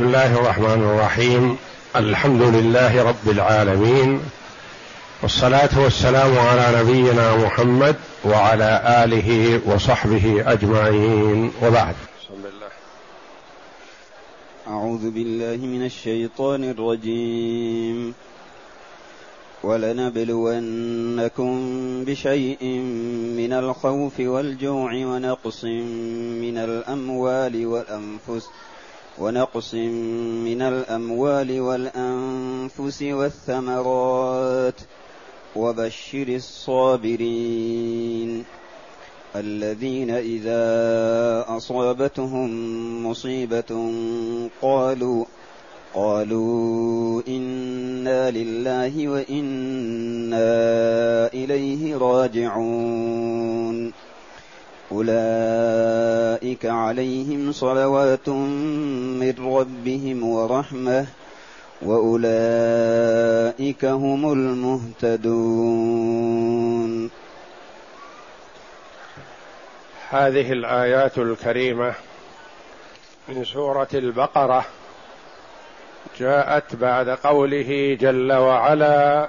بسم الله الرحمن الرحيم. الحمد لله رب العالمين. والصلاة والسلام على نبينا محمد وعلى آله وصحبه أجمعين. وبعد. بسم الله أعوذ بالله من الشيطان الرجيم. ولنبلونكم بشيء من الخوف والجوع ونقص من الأموال والأنفس. ونقص من الأموال والأنفس والثمرات. وبشر الصابرين. الذين إذا أصابتهم مصيبة قالوا قالوا إنا لله وإنا إليه راجعون. أولئك عليهم صلوات من ربهم ورحمة وأولئك هم المهتدون. هذه الآيات الكريمة من سورة البقرة جاءت بعد قوله جل وعلا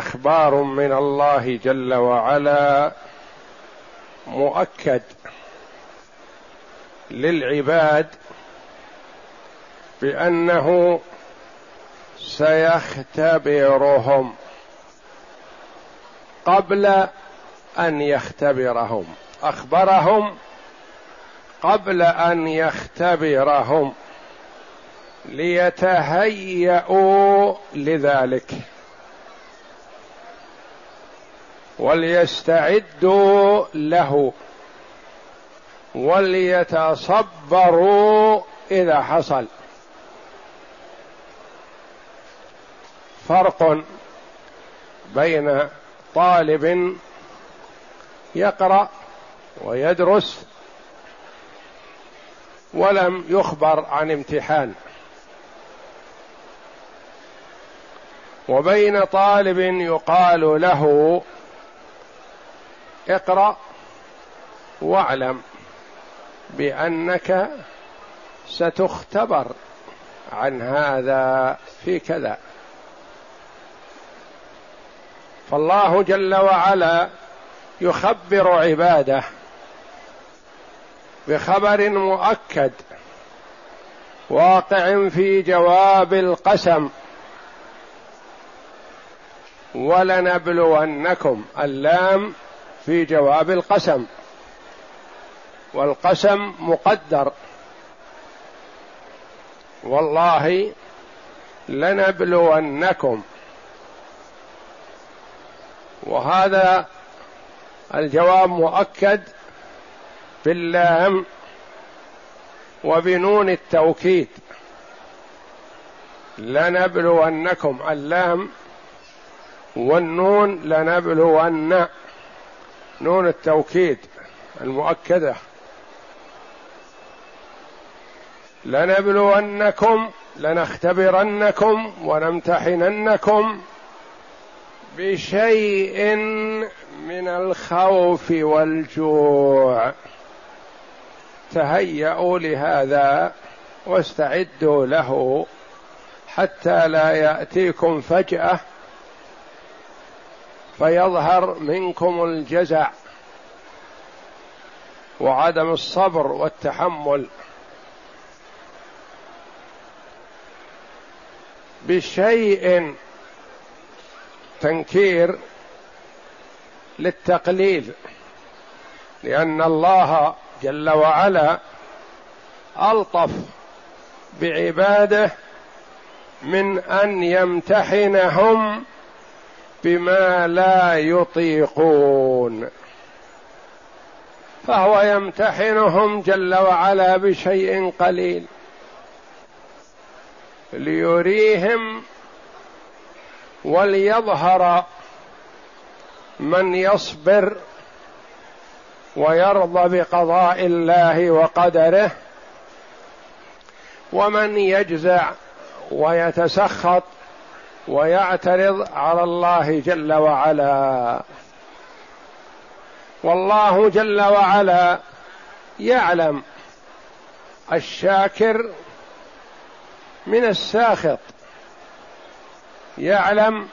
إخبار من الله جل وعلا مؤكد للعباد بأنه سيختبرهم قبل أن يختبرهم. أخبرهم قبل أن يختبرهم ليتهيأوا لذلك. وليستعدوا له وليتصبروا إذا حصل. فرق بين طالب يقرأ ويدرس ولم يخبر عن امتحان. وبين طالب يقال له اقرأ واعلم بأنك ستختبر عن هذا في كذا. فالله جل وعلا يخبر عباده بخبر مؤكد واقع في جواب القسم. ولنبلونكم اللام في جواب القسم. والقسم مقدر. والله لنبلونكم. وهذا الجواب مؤكد باللام وبنون التوكيد. لنبلونكم. اللام والنون لنبلون. نون التوكيد المؤكدة. لنبلونكم لنختبرنكم ونمتحننكم بشيء من الخوف والجوع. تهيأوا لهذا واستعدوا له حتى لا يأتيكم فجأة فيظهر منكم الجزع وعدم الصبر والتحمل بشيء تنكير للتقليل لأن الله جل وعلا ألطف بعباده من أن يمتحنهم بما لا يطيقون. فهو يمتحنهم جل وعلا بشيء قليل. ليريهم وليظهر من يصبر ويرضى بقضاء الله وقدره ومن يجزع ويتسخط ويعترض على الله جل وعلا. والله جل وعلا يعلم الشاكر من الساخط يعلم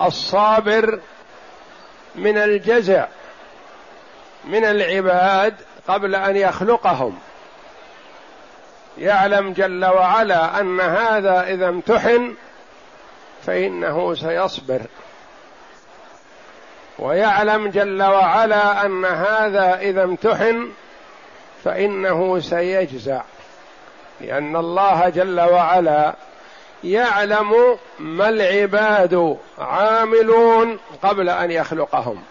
الصابر من الجزع من العباد قبل أن يخلقهم. يعلم جل وعلا أن هذا إذا امتحن فإنه سيصبر. ويعلم جل وعلا أن هذا إذا امتحن فإنه سيجزع. لأن الله جل وعلا يعلم ما العباد عاملون قبل أن يخلقهم.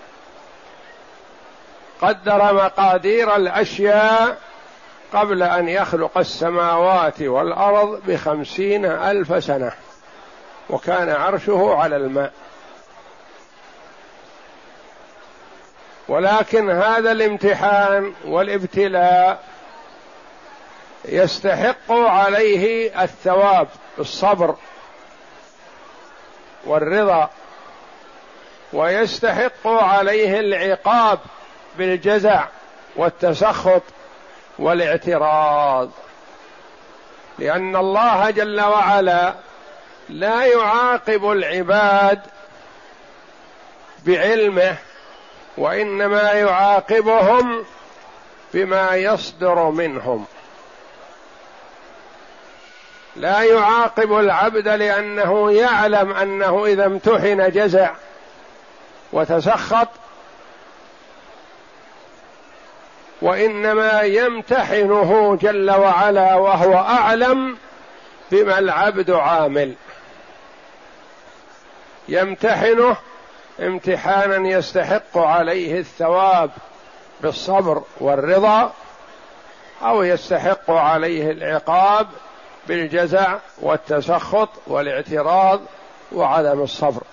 قدر مقادير الأشياء قبل أن يخلق السماوات والأرض بخمسين ألف سنة. وكان عرشه على الماء. ولكن هذا الامتحان والابتلاء يستحق عليه الثواب بالصبر والرضا ويستحق عليه العقاب بالجزع والتسخط والاعتراض. لأن الله جل وعلا لا يعاقب العباد بعلمه وإنما يعاقبهم بما يصدر منهم. لا يعاقب العبد لأنه يعلم أنه إذا امتحن جزع وتسخط وإنما يمتحنه جل وعلا وهو أعلم بما العبد عامل. يمتحنه امتحانا يستحق عليه الثواب بالصبر والرضا أو يستحق عليه العقاب بالجزع والتسخط والاعتراض وعدم الصبر.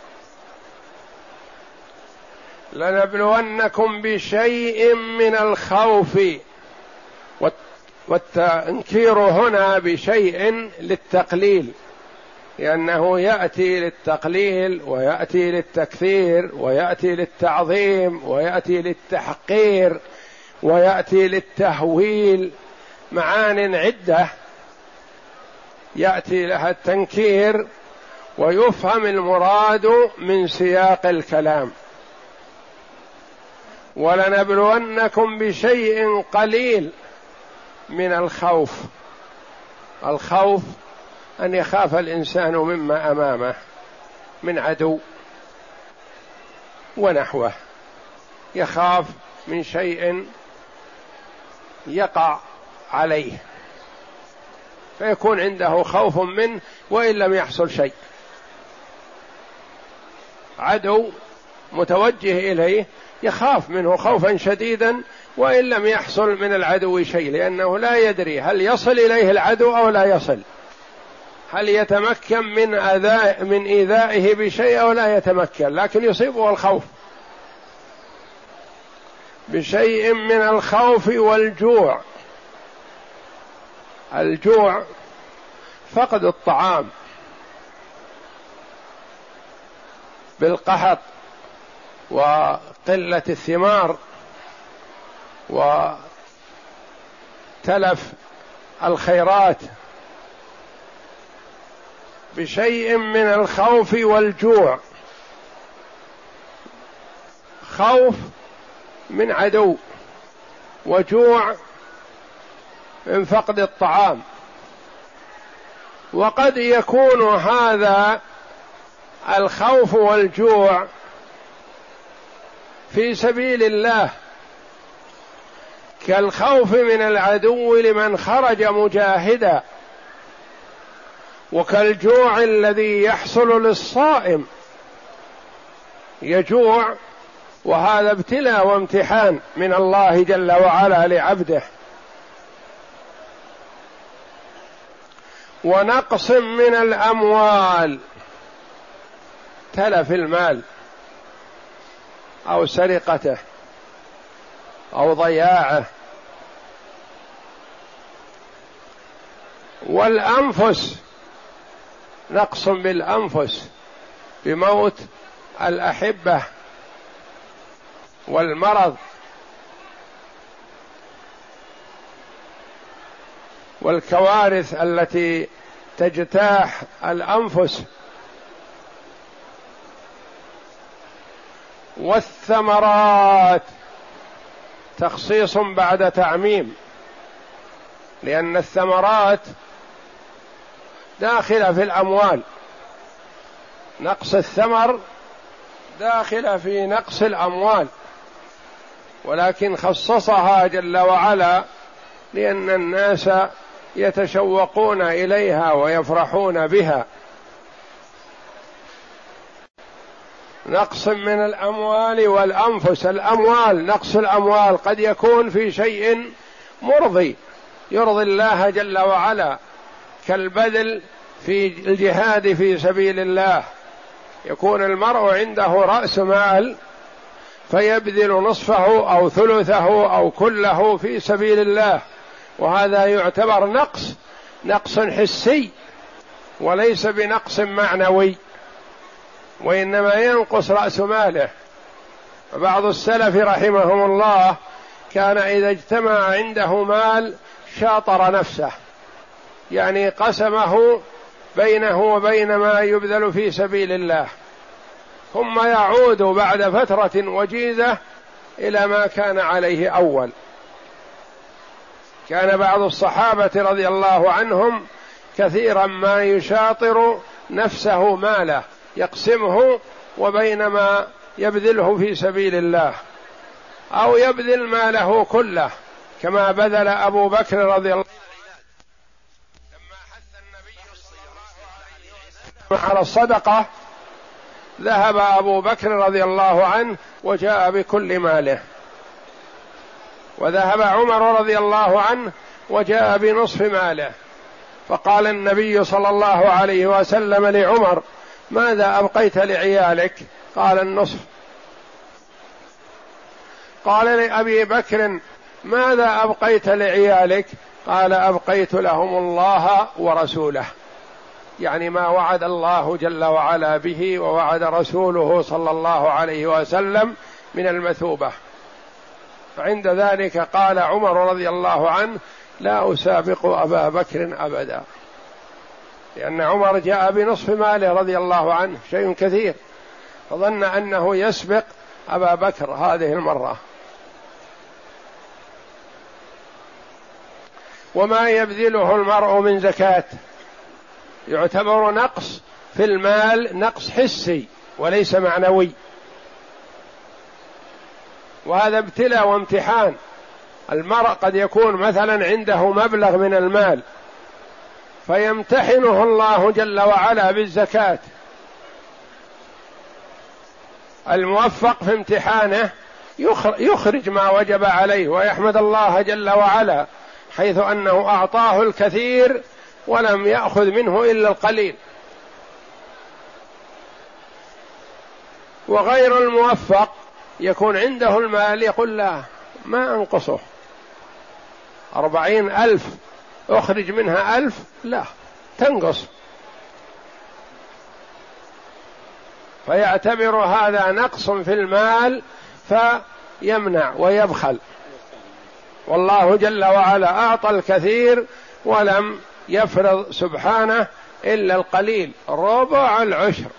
لنبلونكم بشيء من الخوف والتنكير هنا بشيء للتقليل. لأنه يأتي للتقليل ويأتي للتكثير ويأتي للتعظيم ويأتي للتحقير ويأتي للتهويل. معان عدة يأتي لها التنكير ويفهم المراد من سياق الكلام. ولنبلونكم بشيء قليل من الخوف. الخوف أن يخاف الإنسان مما أمامه من عدو ونحوه. يخاف من شيء يقع عليه. فيكون عنده خوف منه وإن لم يحصل شيء. عدو متوجه إليه يخاف منه خوفا شديدا وإن لم يحصل من العدو شيء لأنه لا يدري هل يصل إليه العدو أو لا يصل. هل يتمكن من أذاء من إيذائه بشيء أو لا يتمكن؟ لكن يصيبه الخوف بشيء من الخوف والجوع. الجوع فقد الطعام. بالقحط وقلة الثمار وتلف الخيرات بشيء من الخوف والجوع. خوف من عدو وجوع من فقد الطعام. وقد يكون هذا الخوف والجوع في سبيل الله. كالخوف من العدو لمن خرج مجاهدا. وكالجوع الذي يحصل للصائم. يجوع وهذا ابتلاء وامتحان من الله جل وعلا لعبده. ونقص من الأموال. تلف المال. أو سرقته. أو ضياعه. والأنفس. نقص بالانفس بموت الأحبة والمرض. والكوارث التي تجتاح الأنفس. والثمرات. تخصيص بعد تعميم. لأن الثمرات داخله في الأموال. نقص الثمر داخله في نقص الأموال. ولكن خصصها جل وعلا لأن الناس يتشوقون إليها ويفرحون بها. نقص من الأموال والأنفس. الأموال نقص الأموال قد يكون في شيء مرضي. يرضي الله جل وعلا. كالبذل في الجهاد في سبيل الله. يكون المرء عنده رأس مال فيبذل نصفه أو ثلثه أو كله في سبيل الله. وهذا يعتبر نقص نقص حسي وليس بنقص معنوي وإنما ينقص رأس ماله. بعض السلف رحمهم الله كان إذا اجتمع عنده مال شاطر نفسه. يعني قسمه بينه وبين ما يبذل في سبيل الله ثم يعود بعد فترة وجيزة إلى ما كان عليه أول. كان بعض الصحابة رضي الله عنهم كثيرا ما يشاطر نفسه ماله يقسمه وبينما يبذله في سبيل الله أو يبذل ماله كله كما بذل أبو بكر رضي الله لما حث النبي صلى الله عليه وسلم على الصدقة ذهب أبو بكر رضي الله عنه وجاء بكل ماله. وذهب عمر رضي الله عنه وجاء بنصف ماله. فقال النبي صلى الله عليه وسلم لعمر ماذا أبقيت لعيالك؟ قال النصف. قال لأبي بكر ماذا أبقيت لعيالك؟ قال أبقيت لهم الله ورسوله. يعني ما وعد الله جل وعلا به ووعد رسوله صلى الله عليه وسلم من المثوبة. فعند ذلك قال عمر رضي الله عنه لا أسابق أبا بكر أبدا. لأن عمر جاء بنصف ماله رضي الله عنه شيء كثير. فظن أنه يسبق أبا بكر هذه المرة. وما يبذله المرء من زكاة. يعتبر نقص في المال نقص حسي وليس معنوي. وهذا ابتلاء وامتحان. المرء قد يكون مثلا عنده مبلغ من المال فيمتحنه الله جل وعلا بالزكاة. الموفق في امتحانه يخرج ما وجب عليه ويحمد الله جل وعلا حيث أنه أعطاه الكثير ولم يأخذ منه إلا القليل. وغير الموفق يكون عنده المال يقول لا ما أنقصه. أربعين ألف أخرج منها ألف لا تنقص. فيعتبر هذا نقص في المال فيمنع ويبخل. والله جل وعلا أعطى الكثير ولم يفرض سبحانه إلا القليل ربع العشر.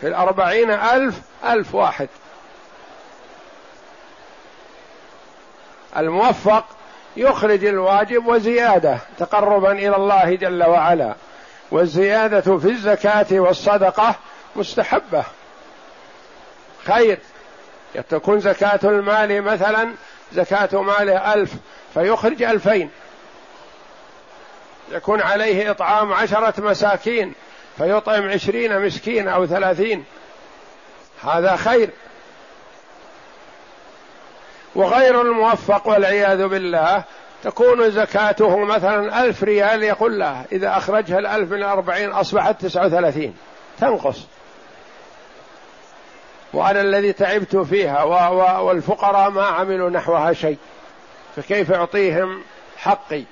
في الأربعين ألف ألف واحد. الموفق يخرج الواجب وزيادة تقربا إلى الله جل وعلا. والزيادة في الزكاة والصدقة مستحبة. خير تكون زكاة المال مثلا زكاة ماله ألف فيخرج ألفين. يكون عليه إطعام عشرة مساكين فيطعم عشرين مسكين أو ثلاثين. هذا خير. وغير الموفق والعياذ بالله تكون زكاته مثلا ألف ريال يقول له إذا أخرجها الألف من الأربعين أصبحت تسعة وثلاثين. تنقص. وأنا الذي تعبت فيها والفقراء ما عملوا نحوها شيء فكيف أعطيهم حقي؟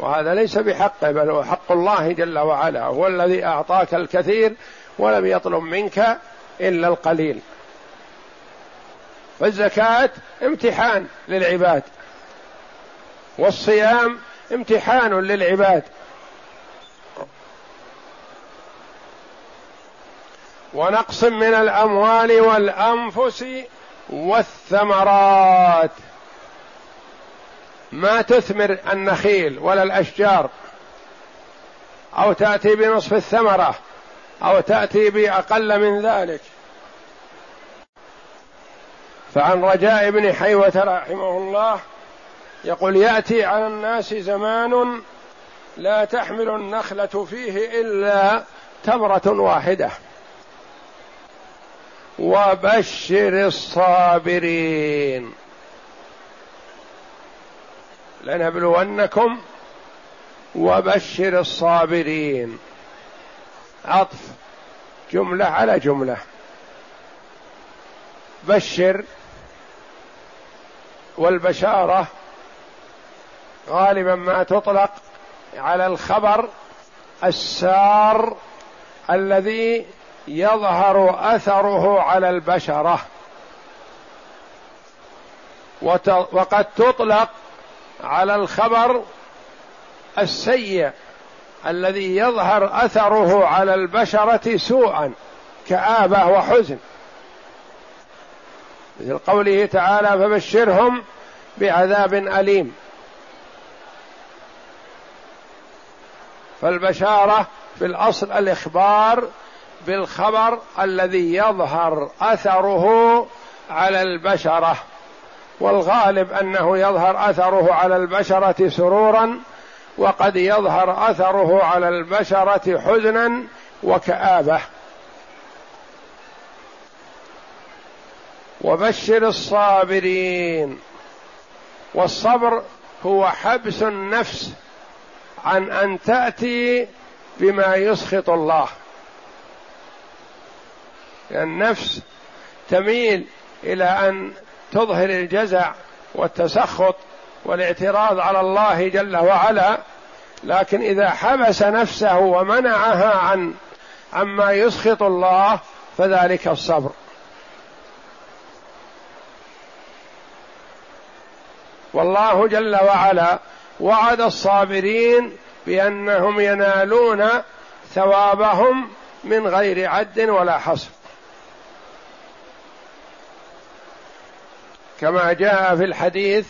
وهذا ليس بحقه بل هو حق الله جل وعلا هو الذي أعطاك الكثير ولم يطلب منك إلا القليل. فالزكاة امتحان للعباد والصيام امتحان للعباد. ونقص من الأموال والأنفس والثمرات. ما تثمر النخيل ولا الأشجار أو تأتي بنصف الثمرة أو تأتي بأقل من ذلك. فعن رجاء بن حيوة رحمه الله يقول يأتي على الناس زمان لا تحمل النخلة فيه إلا تمرة واحدة. وبشر الصابرين. لنبلونكم وبشر الصابرين. عطف. جملة على جملة. بشر والبشارة غالبا ما تطلق على الخبر السار الذي يظهر أثره على البشرة. وقد تطلق على الخبر السيء الذي يظهر أثره على البشرة سوءا كآبة وحزن. مثل قوله تعالى فبشرهم بعذاب أليم. فالبشارة في الأصل الإخبار بالخبر الذي يظهر أثره على البشرة. والغالب أنه يظهر أثره على البشرة سرورا وقد يظهر أثره على البشرة حزنا وكآبة. وبشر الصابرين. والصبر هو حبس النفس عن أن تأتي بما يسخط الله. النفس تميل إلى أن تظهر الجزع والتسخط والاعتراض على الله جل وعلا لكن إذا حبس نفسه ومنعها عن عما يسخط الله فذلك الصبر. والله جل وعلا وعد الصابرين بأنهم ينالون ثوابهم من غير عد ولا حصر. كما جاء في الحديث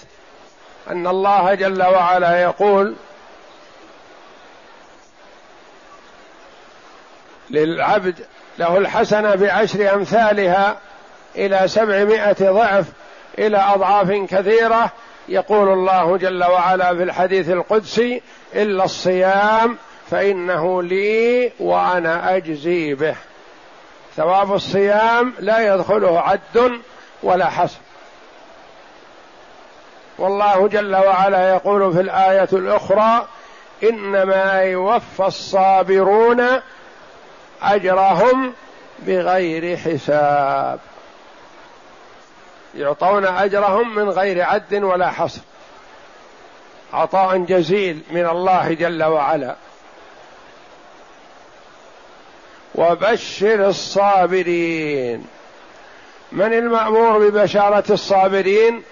أن الله جل وعلا يقول للعبد له الحسنة بعشر أمثالها إلى سبعمائة ضعف إلى أضعاف كثيرة يقول الله جل وعلا في الحديث القدسي إلا الصيام فإنه لي وأنا أجزي به. ثواب الصيام لا يدخله عد ولا حصر. والله جل وعلا يقول في الآية الأخرى إنما يوفى الصابرون أجرهم بغير حساب. يعطون أجرهم من غير عد ولا حصر. عطاء جزيل من الله جل وعلا. وبشر الصابرين. من المأمور ببشارة الصابرين؟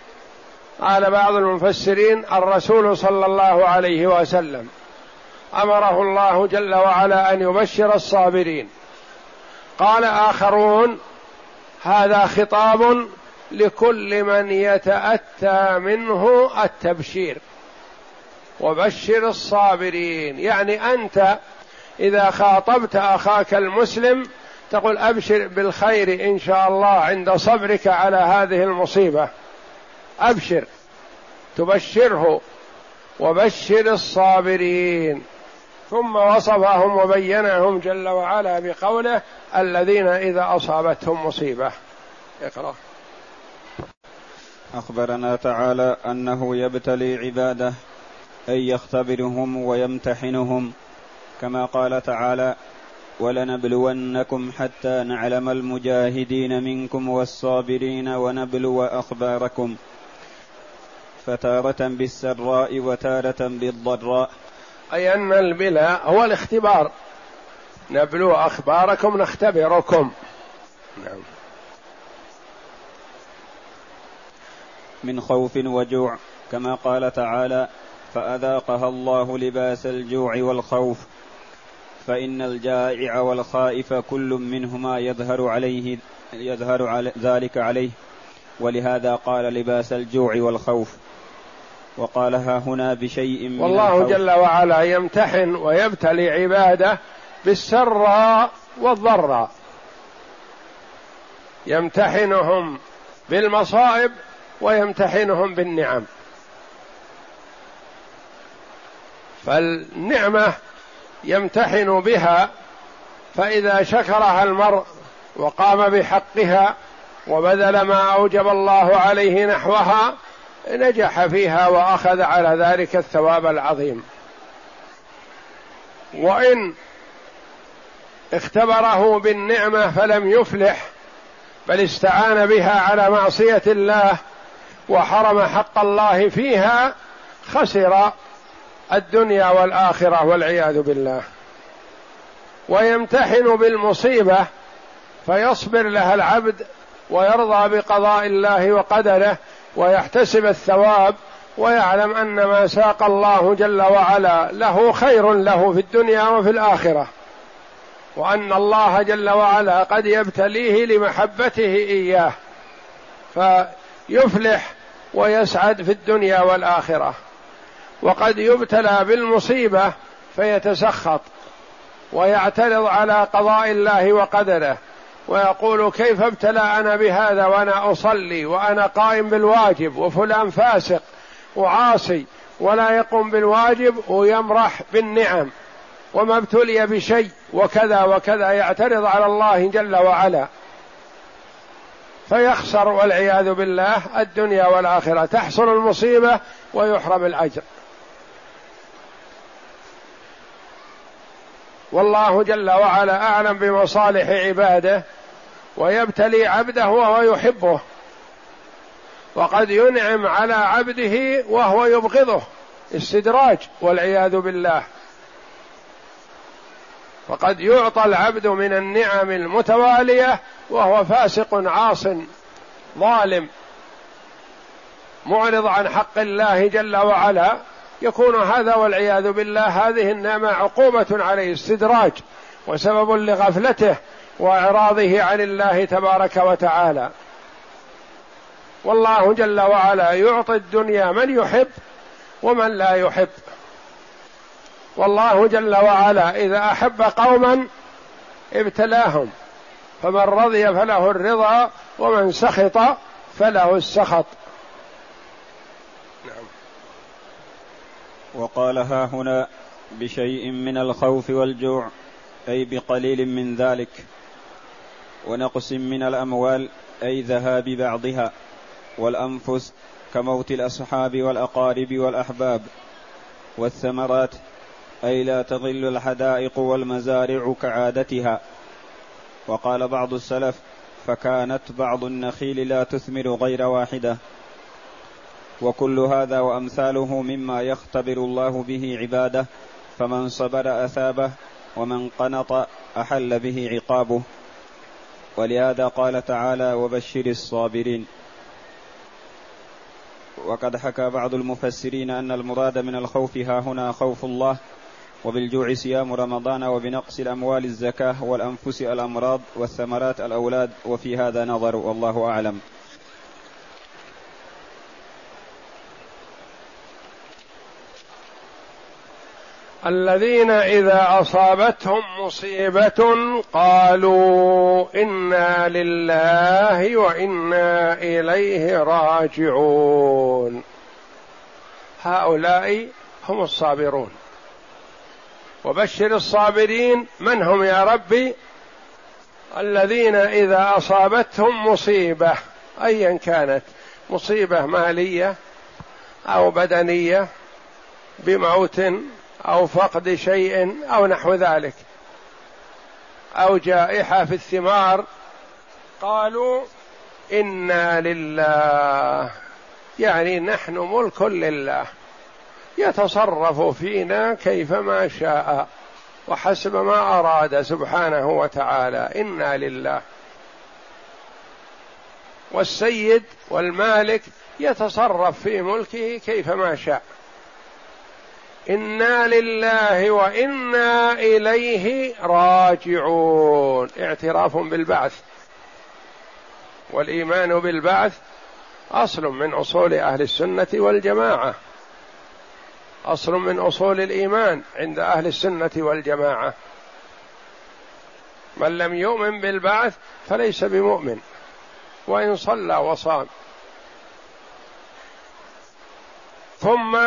قال بعض المفسرين الرسول صلى الله عليه وسلم أمره الله جل وعلا أن يبشر الصابرين. قال آخرون هذا خطاب لكل من يتأتى منه التبشير. وبشر الصابرين يعني أنت إذا خاطبت أخاك المسلم تقول أبشر بالخير إن شاء الله عند صبرك على هذه المصيبة. أبشر. تبشره وبشر الصابرين. ثم وصفهم وبينهم جل وعلا بقوله الذين إذا أصابتهم مصيبة. اقرأ. أخبرنا تعالى أنه يبتلي عباده أي يختبرهم ويمتحنهم. كما قال تعالى ولنبلونكم حتى نعلم المجاهدين منكم والصابرين ونبلو أخباركم. فتارة بالسراء وتارة بالضراء. أي أن البلاء هو الاختبار. نبلو أخباركم نختبركم. نعم. من خوف وجوع كما قال تعالى فأذاقها الله لباس الجوع والخوف. فإن الجائع والخائف كل منهما يظهر عليه يظهر على ذلك عليه. ولهذا قال لباس الجوع والخوف. وقالها هنا بشيء من والله جل وعلا يمتحن ويبتلي عباده بالسراء والضراء يمتحنهم بالمصائب ويمتحنهم بالنعم. فالنعمة يمتحن بها فإذا شكرها المرء وقام بحقها وبذل ما أوجب الله عليه نحوها نجح فيها وأخذ على ذلك الثواب العظيم. وإن اختبره بالنعمة فلم يفلح بل استعان بها على معصية الله وحرم حق الله فيها خسر الدنيا والآخرة والعياذ بالله. ويمتحن بالمصيبة فيصبر لها العبد ويرضى بقضاء الله وقدره ويحتسب الثواب ويعلم أن ما ساق الله جل وعلا له خير له في الدنيا وفي الآخرة. وأن الله جل وعلا قد يبتليه لمحبته إياه فيفلح ويسعد في الدنيا والآخرة. وقد يبتلى بالمصيبة فيتسخط ويعترض على قضاء الله وقدره. ويقول كيف ابتلى أنا بهذا وأنا أصلي وأنا قائم بالواجب وفلان فاسق وعاصي ولا يقوم بالواجب ويمرح بالنعم وما ابتلي بشيء وكذا وكذا يعترض على الله جل وعلا. فيخسر والعياذ بالله الدنيا والآخرة تحصل المصيبة ويحرم الأجر. والله جل وعلا أعلم بمصالح عباده ويبتلي عبده وهو يحبه. وقد ينعم على عبده وهو يبغضه. استدراج والعياذ بالله. فقد يعطى العبد من النعم المتوالية وهو فاسق عاص ظالم. معرض عن حق الله جل وعلا. يكون هذا والعياذ بالله هذه النعمة عقوبة عليه. استدراج. وسبب لغفلته. وإعراضه عن الله تبارك وتعالى. والله جل وعلا يعطي الدنيا من يحب ومن لا يحب. والله جل وعلا إذا أحب قوما ابتلاهم فمن رضي فله الرضا ومن سخط فله السخط. وقال ها هنا بشيء من الخوف والجوع أي بقليل من ذلك. ونقص من الأموال أي ذهاب بعضها والأنفس كموت الأصحاب والأقارب والأحباب. والثمرات أي لا تظل الحدائق والمزارع كعادتها. وقال بعض السلف فكانت بعض النخيل لا تثمر غير واحدة. وكل هذا وأمثاله مما يختبر الله به عباده فمن صبر أثابه ومن قنط أحل به عقابه. ولهذا قال تعالى وبشر الصابرين. وقد حكى بعض المفسرين أن المراد من الخوف ها هنا خوف الله وبالجوع صيام رمضان وبنقص الأموال الزكاة والأنفس الأمراض والثمرات الأولاد وفي هذا نظر والله أعلم. الذين إذا أصابتهم مصيبة قالوا إنا لله وإنا إليه راجعون. هؤلاء هم الصابرون. وبشر الصابرين من هم يا ربي؟ الذين إذا أصابتهم مصيبة ايا كانت مصيبة مالية أو بدنية بموت أو فقد شيء أو نحو ذلك أو جائحة في الثمار قالوا إنا لله يعني نحن ملك لله يتصرف فينا كيفما شاء وحسب ما أراد سبحانه وتعالى إنا لله. والسيد والمالك يتصرف في ملكه كيفما شاء. إنا لله وإنا إليه راجعون. اعتراف بالبعث. والإيمان بالبعث أصل من أصول أهل السنة والجماعة. أصل من أصول الإيمان عند أهل السنة والجماعة. من لم يؤمن بالبعث فليس بمؤمن. وإن صلى وصام. ثم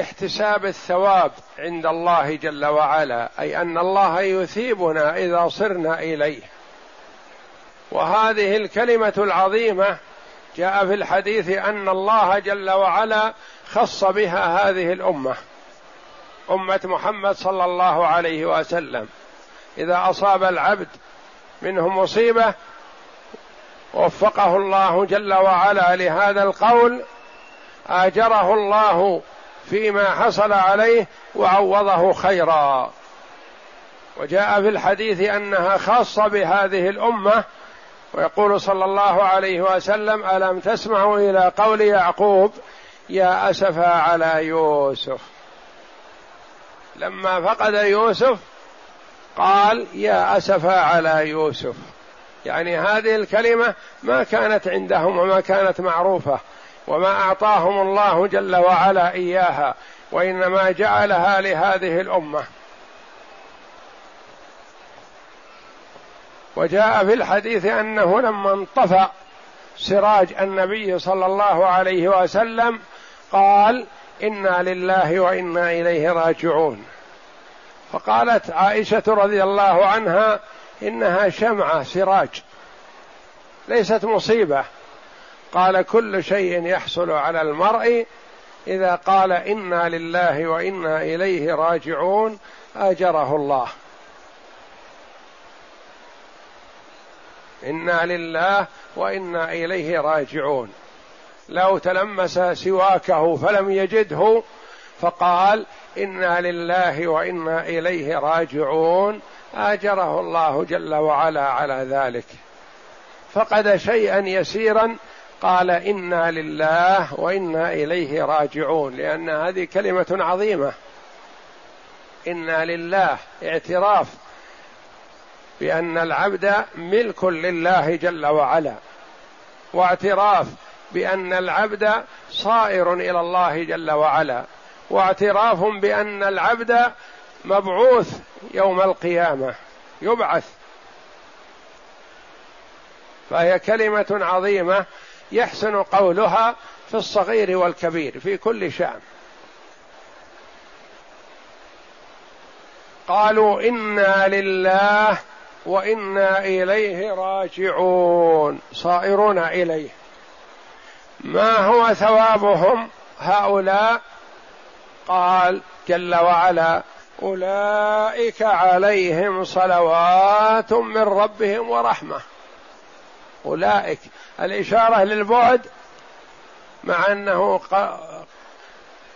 احتساب الثواب عند الله جل وعلا أي أن الله يثيبنا إذا صرنا إليه. وهذه الكلمة العظيمة جاء في الحديث أن الله جل وعلا خص بها هذه الأمة أمة محمد صلى الله عليه وسلم. إذا أصاب العبد منهم مصيبة وفقه الله جل وعلا لهذا القول آجره الله فيما حصل عليه وعوضه خيرا. وجاء في الحديث أنها خاصة بهذه الأمة ويقول صلى الله عليه وسلم ألم تسمعوا إلى قول يعقوب يا اسفا على يوسف. لما فقد يوسف قال يا اسفا على يوسف. يعني هذه الكلمة ما كانت عندهم وما كانت معروفة. وما أعطاهم الله جل وعلا إياها وإنما جعلها لهذه الأمة. وجاء في الحديث أنه لما انطفأ سراج النبي صلى الله عليه وسلم قال إنا لله وإنا إليه راجعون فقالت عائشة رضي الله عنها إنها شمعة سراج ليست مصيبة قال كل شيء يحصل على المرء إذا قال إنا لله وإنا إليه راجعون أجره الله. إنا لله وإنا إليه راجعون. لو تلمس سواكه فلم يجده فقال إنا لله وإنا إليه راجعون أجره الله جل وعلا على ذلك. فقد شيئا يسيرا قال إنا لله وإنا إليه راجعون لأن هذه كلمة عظيمة. إنا لله اعتراف بأن العبد ملك لله جل وعلا واعتراف بأن العبد صائر إلى الله جل وعلا واعتراف بأن العبد مبعوث يوم القيامة يبعث. فهي كلمة عظيمة يحسن قولها في الصغير والكبير في كل شأن. قالوا إنا لله وإنا إليه راجعون صائرون إليه. ما هو ثوابهم هؤلاء؟ قال جل وعلا أولئك عليهم صلوات من ربهم ورحمة. أولئك. الإشارة للبعد مع أنه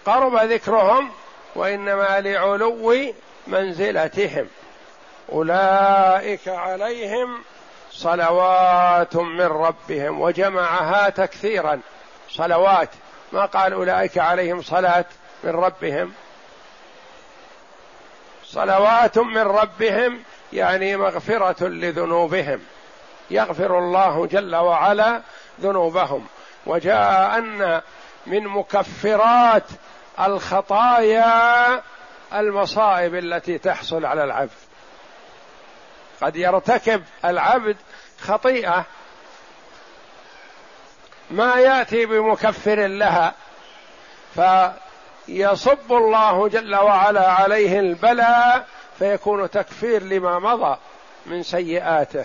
قرب ذكرهم وإنما لعلو منزلتهم. أولئك عليهم صلوات من ربهم وجمعها تكثيرا. صلوات. ما قال أولئك عليهم صلاة من ربهم؟ صلوات من ربهم يعني مغفرة لذنوبهم. يغفر الله جل وعلا ذنوبهم. وجاء أن من مكفرات الخطايا المصائب التي تحصل على العبد. قد يرتكب العبد خطيئة ما يأتي بمكفر لها يصب الله جل وعلا عليه البلاء فيكون تكفير لما مضى من سيئاته.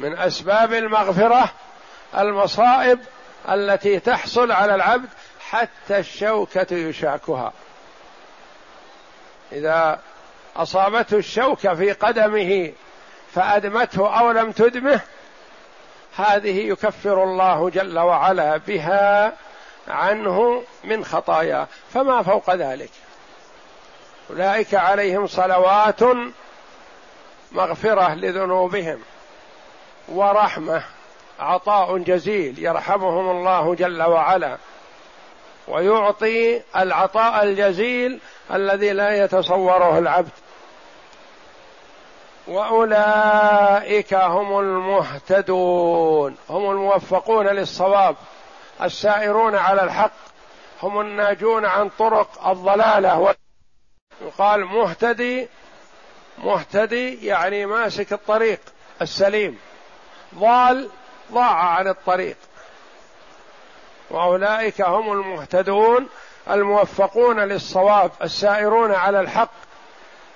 من أسباب المغفرة المصائب التي تحصل على العبد حتى الشوكة يشاكها. إذا أصابته الشوكة في قدمه فأدمته أو لم تدمه هذه يكفر الله جل وعلا بها عنه من خطاياه. فما فوق ذلك؟ أولئك عليهم صلوات مغفرة لذنوبهم. ورحمة. عطاء جزيل يرحمهم الله جل وعلا. ويعطي العطاء الجزيل الذي لا يتصوره العبد. وأولئك هم المهتدون هم الموفقون للصواب السائرون على الحق هم الناجون عن طرق الضلالة. يقال مهتدي مهتدي يعني ماسك الطريق السليم. ضال ضاع عن الطريق. وأولئك هم المهتدون الموفقون للصواب السائرون على الحق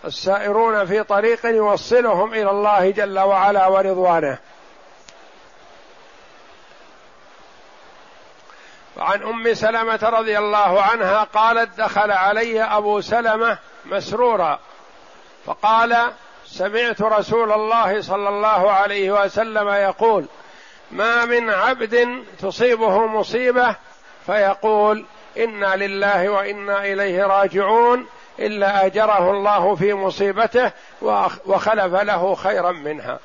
السائرون في طريق يوصلهم إلى الله جل وعلا ورضوانه. وعن أم سلمة رضي الله عنها قالت دخل علي أبو سلمة مسرورا فقال سمعت رسول الله صلى الله عليه وسلم يقول ما من عبد تصيبه مصيبة فيقول إنا لله وإنا إليه راجعون إلا أجره الله في مصيبته وخلف له خيرا منها.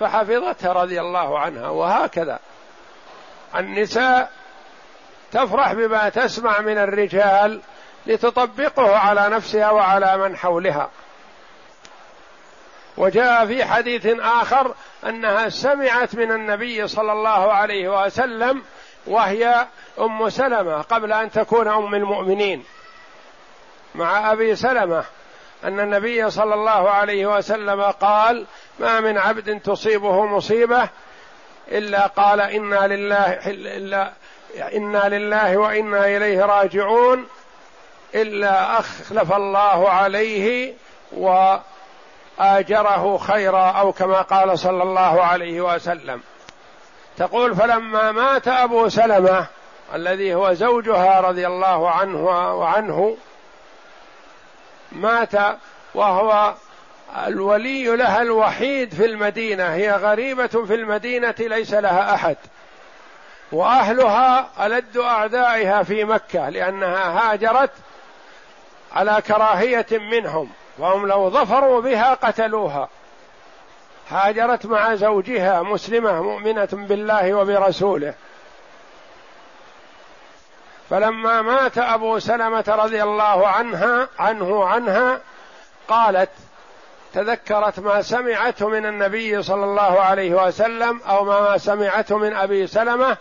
فحفظتها رضي الله عنها وهكذا. النساء تفرح بما تسمع من الرجال لتطبقه على نفسها وعلى من حولها. وجاء في حديث آخر أنها سمعت من النبي صلى الله عليه وسلم وهي أم سلمة قبل أن تكون أم المؤمنين مع أبي سلمة أن النبي صلى الله عليه وسلم قال ما من عبد تصيبه مصيبة إلا قال إنا لله إلا إنا لله وإنا إليه راجعون إلا أخلف الله عليه واجره خيرا أو كما قال صلى الله عليه وسلم. تقول فلما مات أبو سلمة الذي هو زوجها رضي الله عنه وعنه مات وهو الولي لها الوحيد في المدينة هي غريبة في المدينة ليس لها أحد. وأهلها ألد أعدائها في مكة لأنها هاجرت على كراهية منهم. وهم لو ظفروا بها قتلوها. هاجرت مع زوجها مسلمة مؤمنة بالله وبرسوله. فلما مات أبو سلمة رضي الله عنها عنه عنها قالت تذكرت ما سمعته من النبي صلى الله عليه وسلم أو ما سمعته من أبي سلمة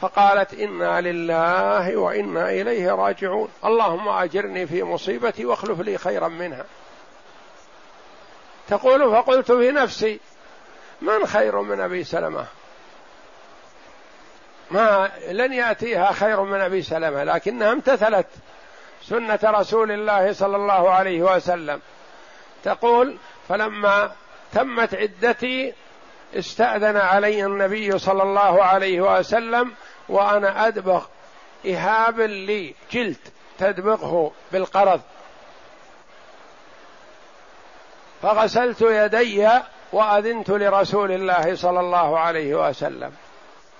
فقالت إنا لله وإنا إليه راجعون. اللهم أجرني في مصيبتي واخلف لي خيرا منها. تقول فقلت في نفسي من خير من أبي سلمة؟ ما لن يأتيها خير من أبي سلمة لكنها امتثلت سنة رسول الله صلى الله عليه وسلم. تقول فلما تمت عدتي استأذن علي النبي صلى الله عليه وسلم وأنا أدبغ إهاب لي جلد تدبغه بالقرض. فغسلت يدي وأذنت لرسول الله صلى الله عليه وسلم.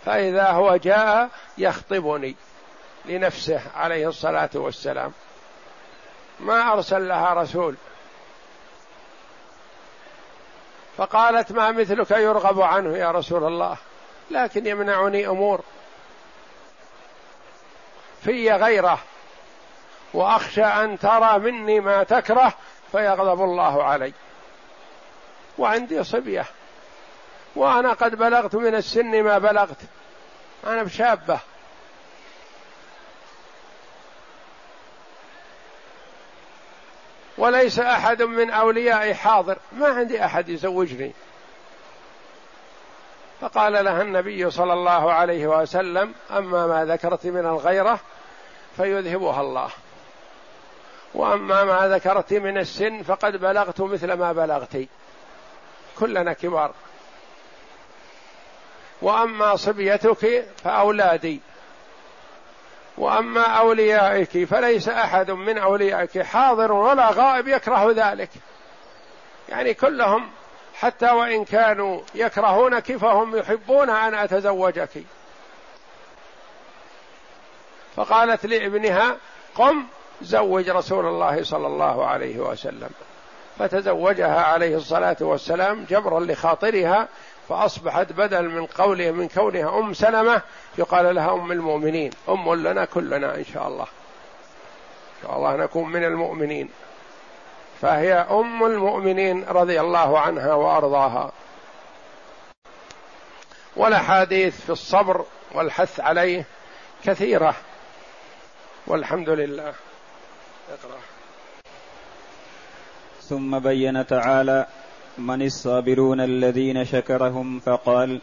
فإذا هو جاء يخطبني لنفسه عليه الصلاة والسلام. ما أرسل لها رسول. فقالت ما مثلك يرغب عنه يا رسول الله. لكن يمنعني أمور. في غيره وأخشى أن ترى مني ما تكره فيغضب الله علي. وعندي صبية وأنا قد بلغت من السن ما بلغت. أنا بشابة. وليس أحد من أوليائي حاضر. ما عندي أحد يزوجني. فقال لها النبي صلى الله عليه وسلم أما ما ذكرت من الغيرة فيذهبها الله. وأما ما ذكرت من السن فقد بلغت مثل ما بلغت. كلنا كبار. وأما صبيتك فأولادي. وأما أوليائك فليس أحد من أوليائك حاضر ولا غائب يكره ذلك. يعني كلهم حتى وإن كانوا يكرهونك فهم يحبون أن أتزوجك. فقالت لابنها قم زوج رسول الله صلى الله عليه وسلم. فتزوجها عليه الصلاة والسلام جبرا لخاطرها فأصبحت بدل من قوله من كونها أم سلمة يقال لها أم المؤمنين. أم لنا كلنا إن شاء الله. إن شاء الله نكون من المؤمنين. فهي أم المؤمنين رضي الله عنها وأرضاها. والأحاديث في الصبر والحث عليه كثيرة. والحمد لله. اقرأ. ثم بين تعالى من الصابرون الذين شكرهم فقال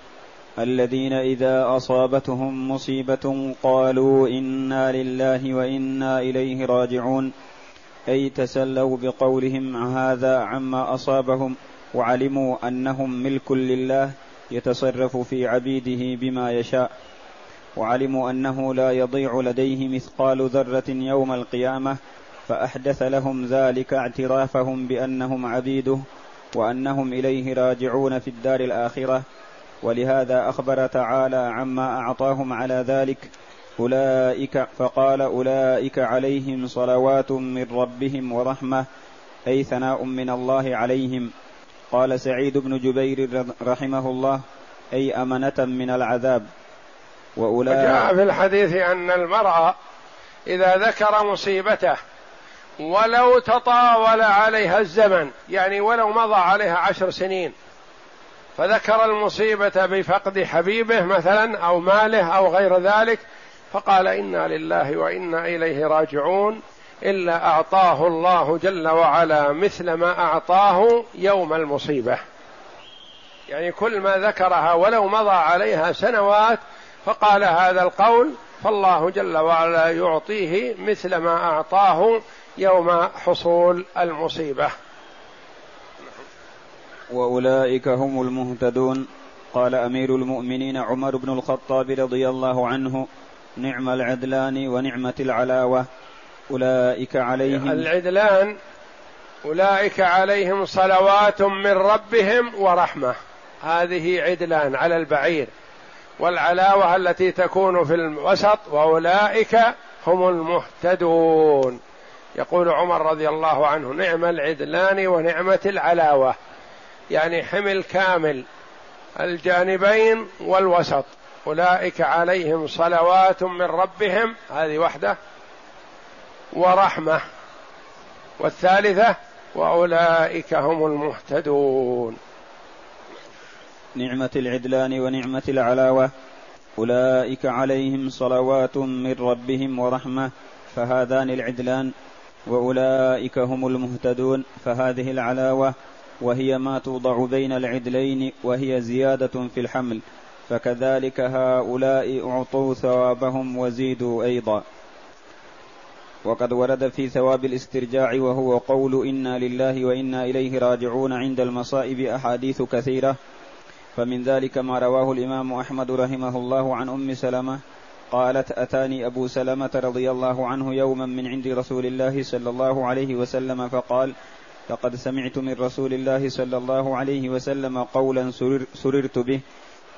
الذين إذا أصابتهم مصيبة قالوا إنا لله وإنا إليه راجعون. أي تسلوا بقولهم هذا عما أصابهم وعلموا أنهم ملك لله يتصرف في عبيده بما يشاء. وعلموا أنه لا يضيع لديه مثقال ذرة يوم القيامة فأحدث لهم ذلك اعترافهم بأنهم عبيده وأنهم إليه راجعون في الدار الآخرة. ولهذا أخبر تعالى عما أعطاهم على ذلك أولئك فقال أولئك عليهم صلوات من ربهم ورحمة أي ثناء من الله عليهم. قال سعيد بن جبير رحمه الله أي أمنة من العذاب. وأولئك وجاء في الحديث أن المرأة إذا ذكر مصيبته ولو تطاول عليها الزمن يعني ولو مضى عليها عشر سنين فذكر المصيبة بفقد حبيبه مثلا أو ماله أو غير ذلك فقال إنا لله وإنا إليه راجعون إلا أعطاه الله جل وعلا مثل ما أعطاه يوم المصيبة. يعني كل ما ذكرها ولو مضى عليها سنوات فقال هذا القول فالله جل وعلا يعطيه مثل ما أعطاه يوم حصول المصيبة. وأولئك هم المهتدون. قال أمير المؤمنين عمر بن الخطاب رضي الله عنه نعم العدلان ونعمة العلاوة. أولئك عليهم العدلان أولئك عليهم صلوات من ربهم ورحمة. هذه عدلان على البعير. والعلاوة التي تكون في الوسط وأولئك هم المهتدون. يقول عمر رضي الله عنه نعم العدلان ونعمة العلاوة. يعني حمل كامل الجانبين والوسط. أولئك عليهم صلوات من ربهم هذه وحدة ورحمة. والثالثة وأولئك هم المهتدون. نعمة العدلان ونعمة العلاوة. أولئك عليهم صلوات من ربهم ورحمة فهذان العدلان. وأولئك هم المهتدون فهذه العلاوة. وهي ما توضع بين العدلين وهي زيادة في الحمل. فكذلك هؤلاء أعطوا ثوابهم وزيدوا أيضا. وقد ورد في ثواب الاسترجاع وهو قول إنا لله وإنا إليه راجعون عند المصائب أحاديث كثيرة. فمن ذلك ما رواه الإمام أحمد رحمه الله عن أم سلمة. قالت أتاني أبو سلمة رضي الله عنه يوما من عند رسول الله صلى الله عليه وسلم فقال لقد سمعت من رسول الله صلى الله عليه وسلم قولا سرر سررت به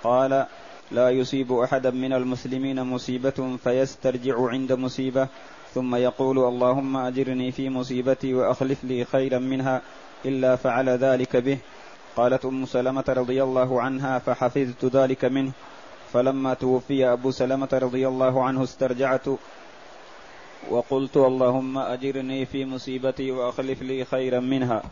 قال لا يصيب احدا من المسلمين مصيبة فيسترجع عند مصيبة. ثم يقول اللهم أجرني في مصيبتي وأخلف لي خيرا منها إلا فعل ذلك به. قالت أم سلمة رضي الله عنها فحفظت ذلك منه. فلما توفي أبو سلمة رضي الله عنه استرجعت. وقلت اللهم أجرني في مصيبتي وأخلف لي خيرا منها.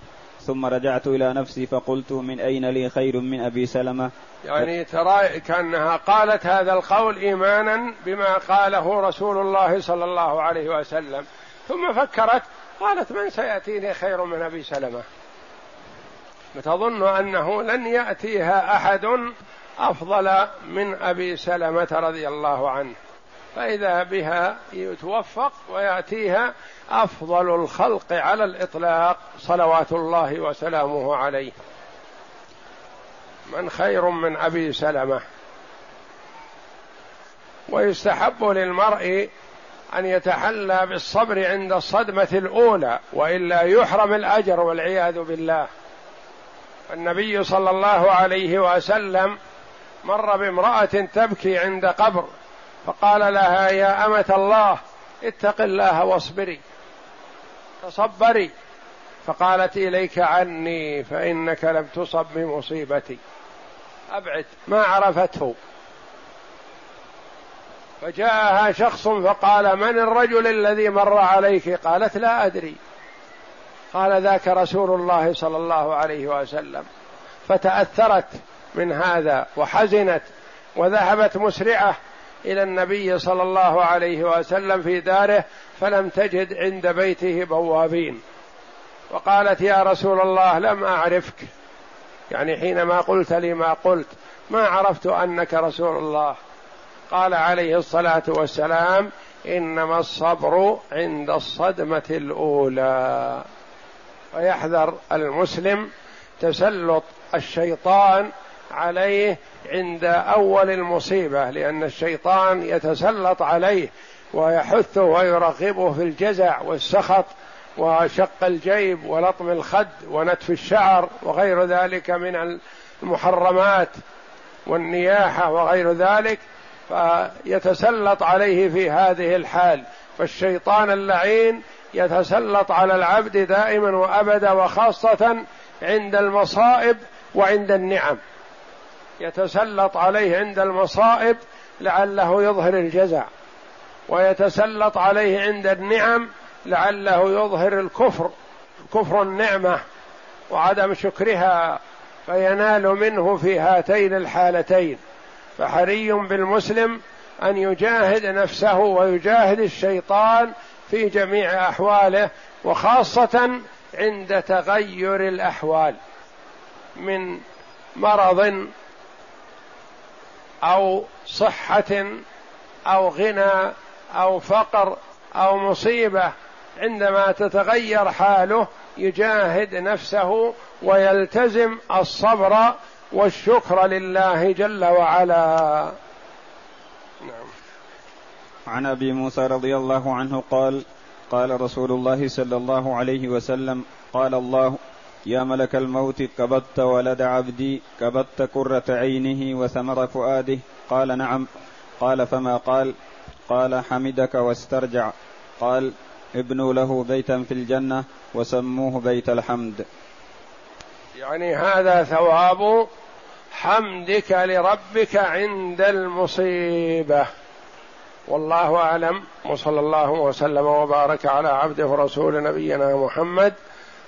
ثم رجعت إلى نفسي فقلت من أين لي خير من أبي سلمة؟ يعني ترى كأنها قالت هذا القول إيمانا بما قاله رسول الله صلى الله عليه وسلم. ثم فكرت قالت من سيأتيني خير من أبي سلمة؟ فتظن أنه لن يأتيها أحد أفضل من أبي سلمة رضي الله عنه. فإذا بها يتوفق ويأتيها أفضل الخلق على الإطلاق صلوات الله وسلامه عليه. من خير من أبي سلمة. ويستحب للمرء أن يتحلى بالصبر عند الصدمة الأولى وإلا يحرم الأجر والعياذ بالله. النبي صلى الله عليه وسلم مر بامرأة تبكي عند قبر فقال لها يا أمة الله اتق الله واصبري تصبري. فقالت إليك عني فإنك لم تصب بمصيبتي. أبعد ما عرفته. فجاءها شخص فقال من الرجل الذي مر عليك? قالت لا أدري. قال ذاك رسول الله صلى الله عليه وسلم. فتأثرت من هذا وحزنت وذهبت مسرعة إلى النبي صلى الله عليه وسلم في داره فلم تجد عند بيته بوابين. وقالت يا رسول الله لم أعرفك. يعني حينما قلت لي ما قلت ما عرفت أنك رسول الله. قال عليه الصلاة والسلام إنما الصبر عند الصدمة الأولى. ويحذر المسلم تسلط الشيطان عليه عند أول المصيبة لأن الشيطان يتسلط عليه ويحثه ويرغبه في الجزع والسخط وشق الجيب ولطم الخد ونتف الشعر وغير ذلك من المحرمات والنياحة وغير ذلك فيتسلط عليه في هذه الحال. فالشيطان اللعين يتسلط على العبد دائما وأبدا وخاصة عند المصائب وعند النعم. يتسلط عليه عند المصائب لعله يظهر الجزع ويتسلط عليه عند النعم لعله يظهر الكفر كفر النعمة وعدم شكرها فينال منه في هاتين الحالتين فحري بالمسلم أن يجاهد نفسه ويجاهد الشيطان في جميع أحواله وخاصة عند تغير الأحوال من مرض أو صحة أو غنى أو فقر أو مصيبة عندما تتغير حاله يجاهد نفسه ويلتزم الصبر والشكر لله جل وعلا. نعم. عن أبي موسى رضي الله عنه قال قال رسول الله صلى الله عليه وسلم قال الله يا ملك الموت كبت ولد عبدي كبت كرة عينه وثمر فؤاده. قال نعم. قال فما قال؟ قال حمدك واسترجع. قال ابنوا له بيتا في الجنة وسموه بيت الحمد. يعني هذا ثواب حمدك لربك عند المصيبة. والله أعلم. وصلى الله وسلم وبارك على عبده ورسول نبينا محمد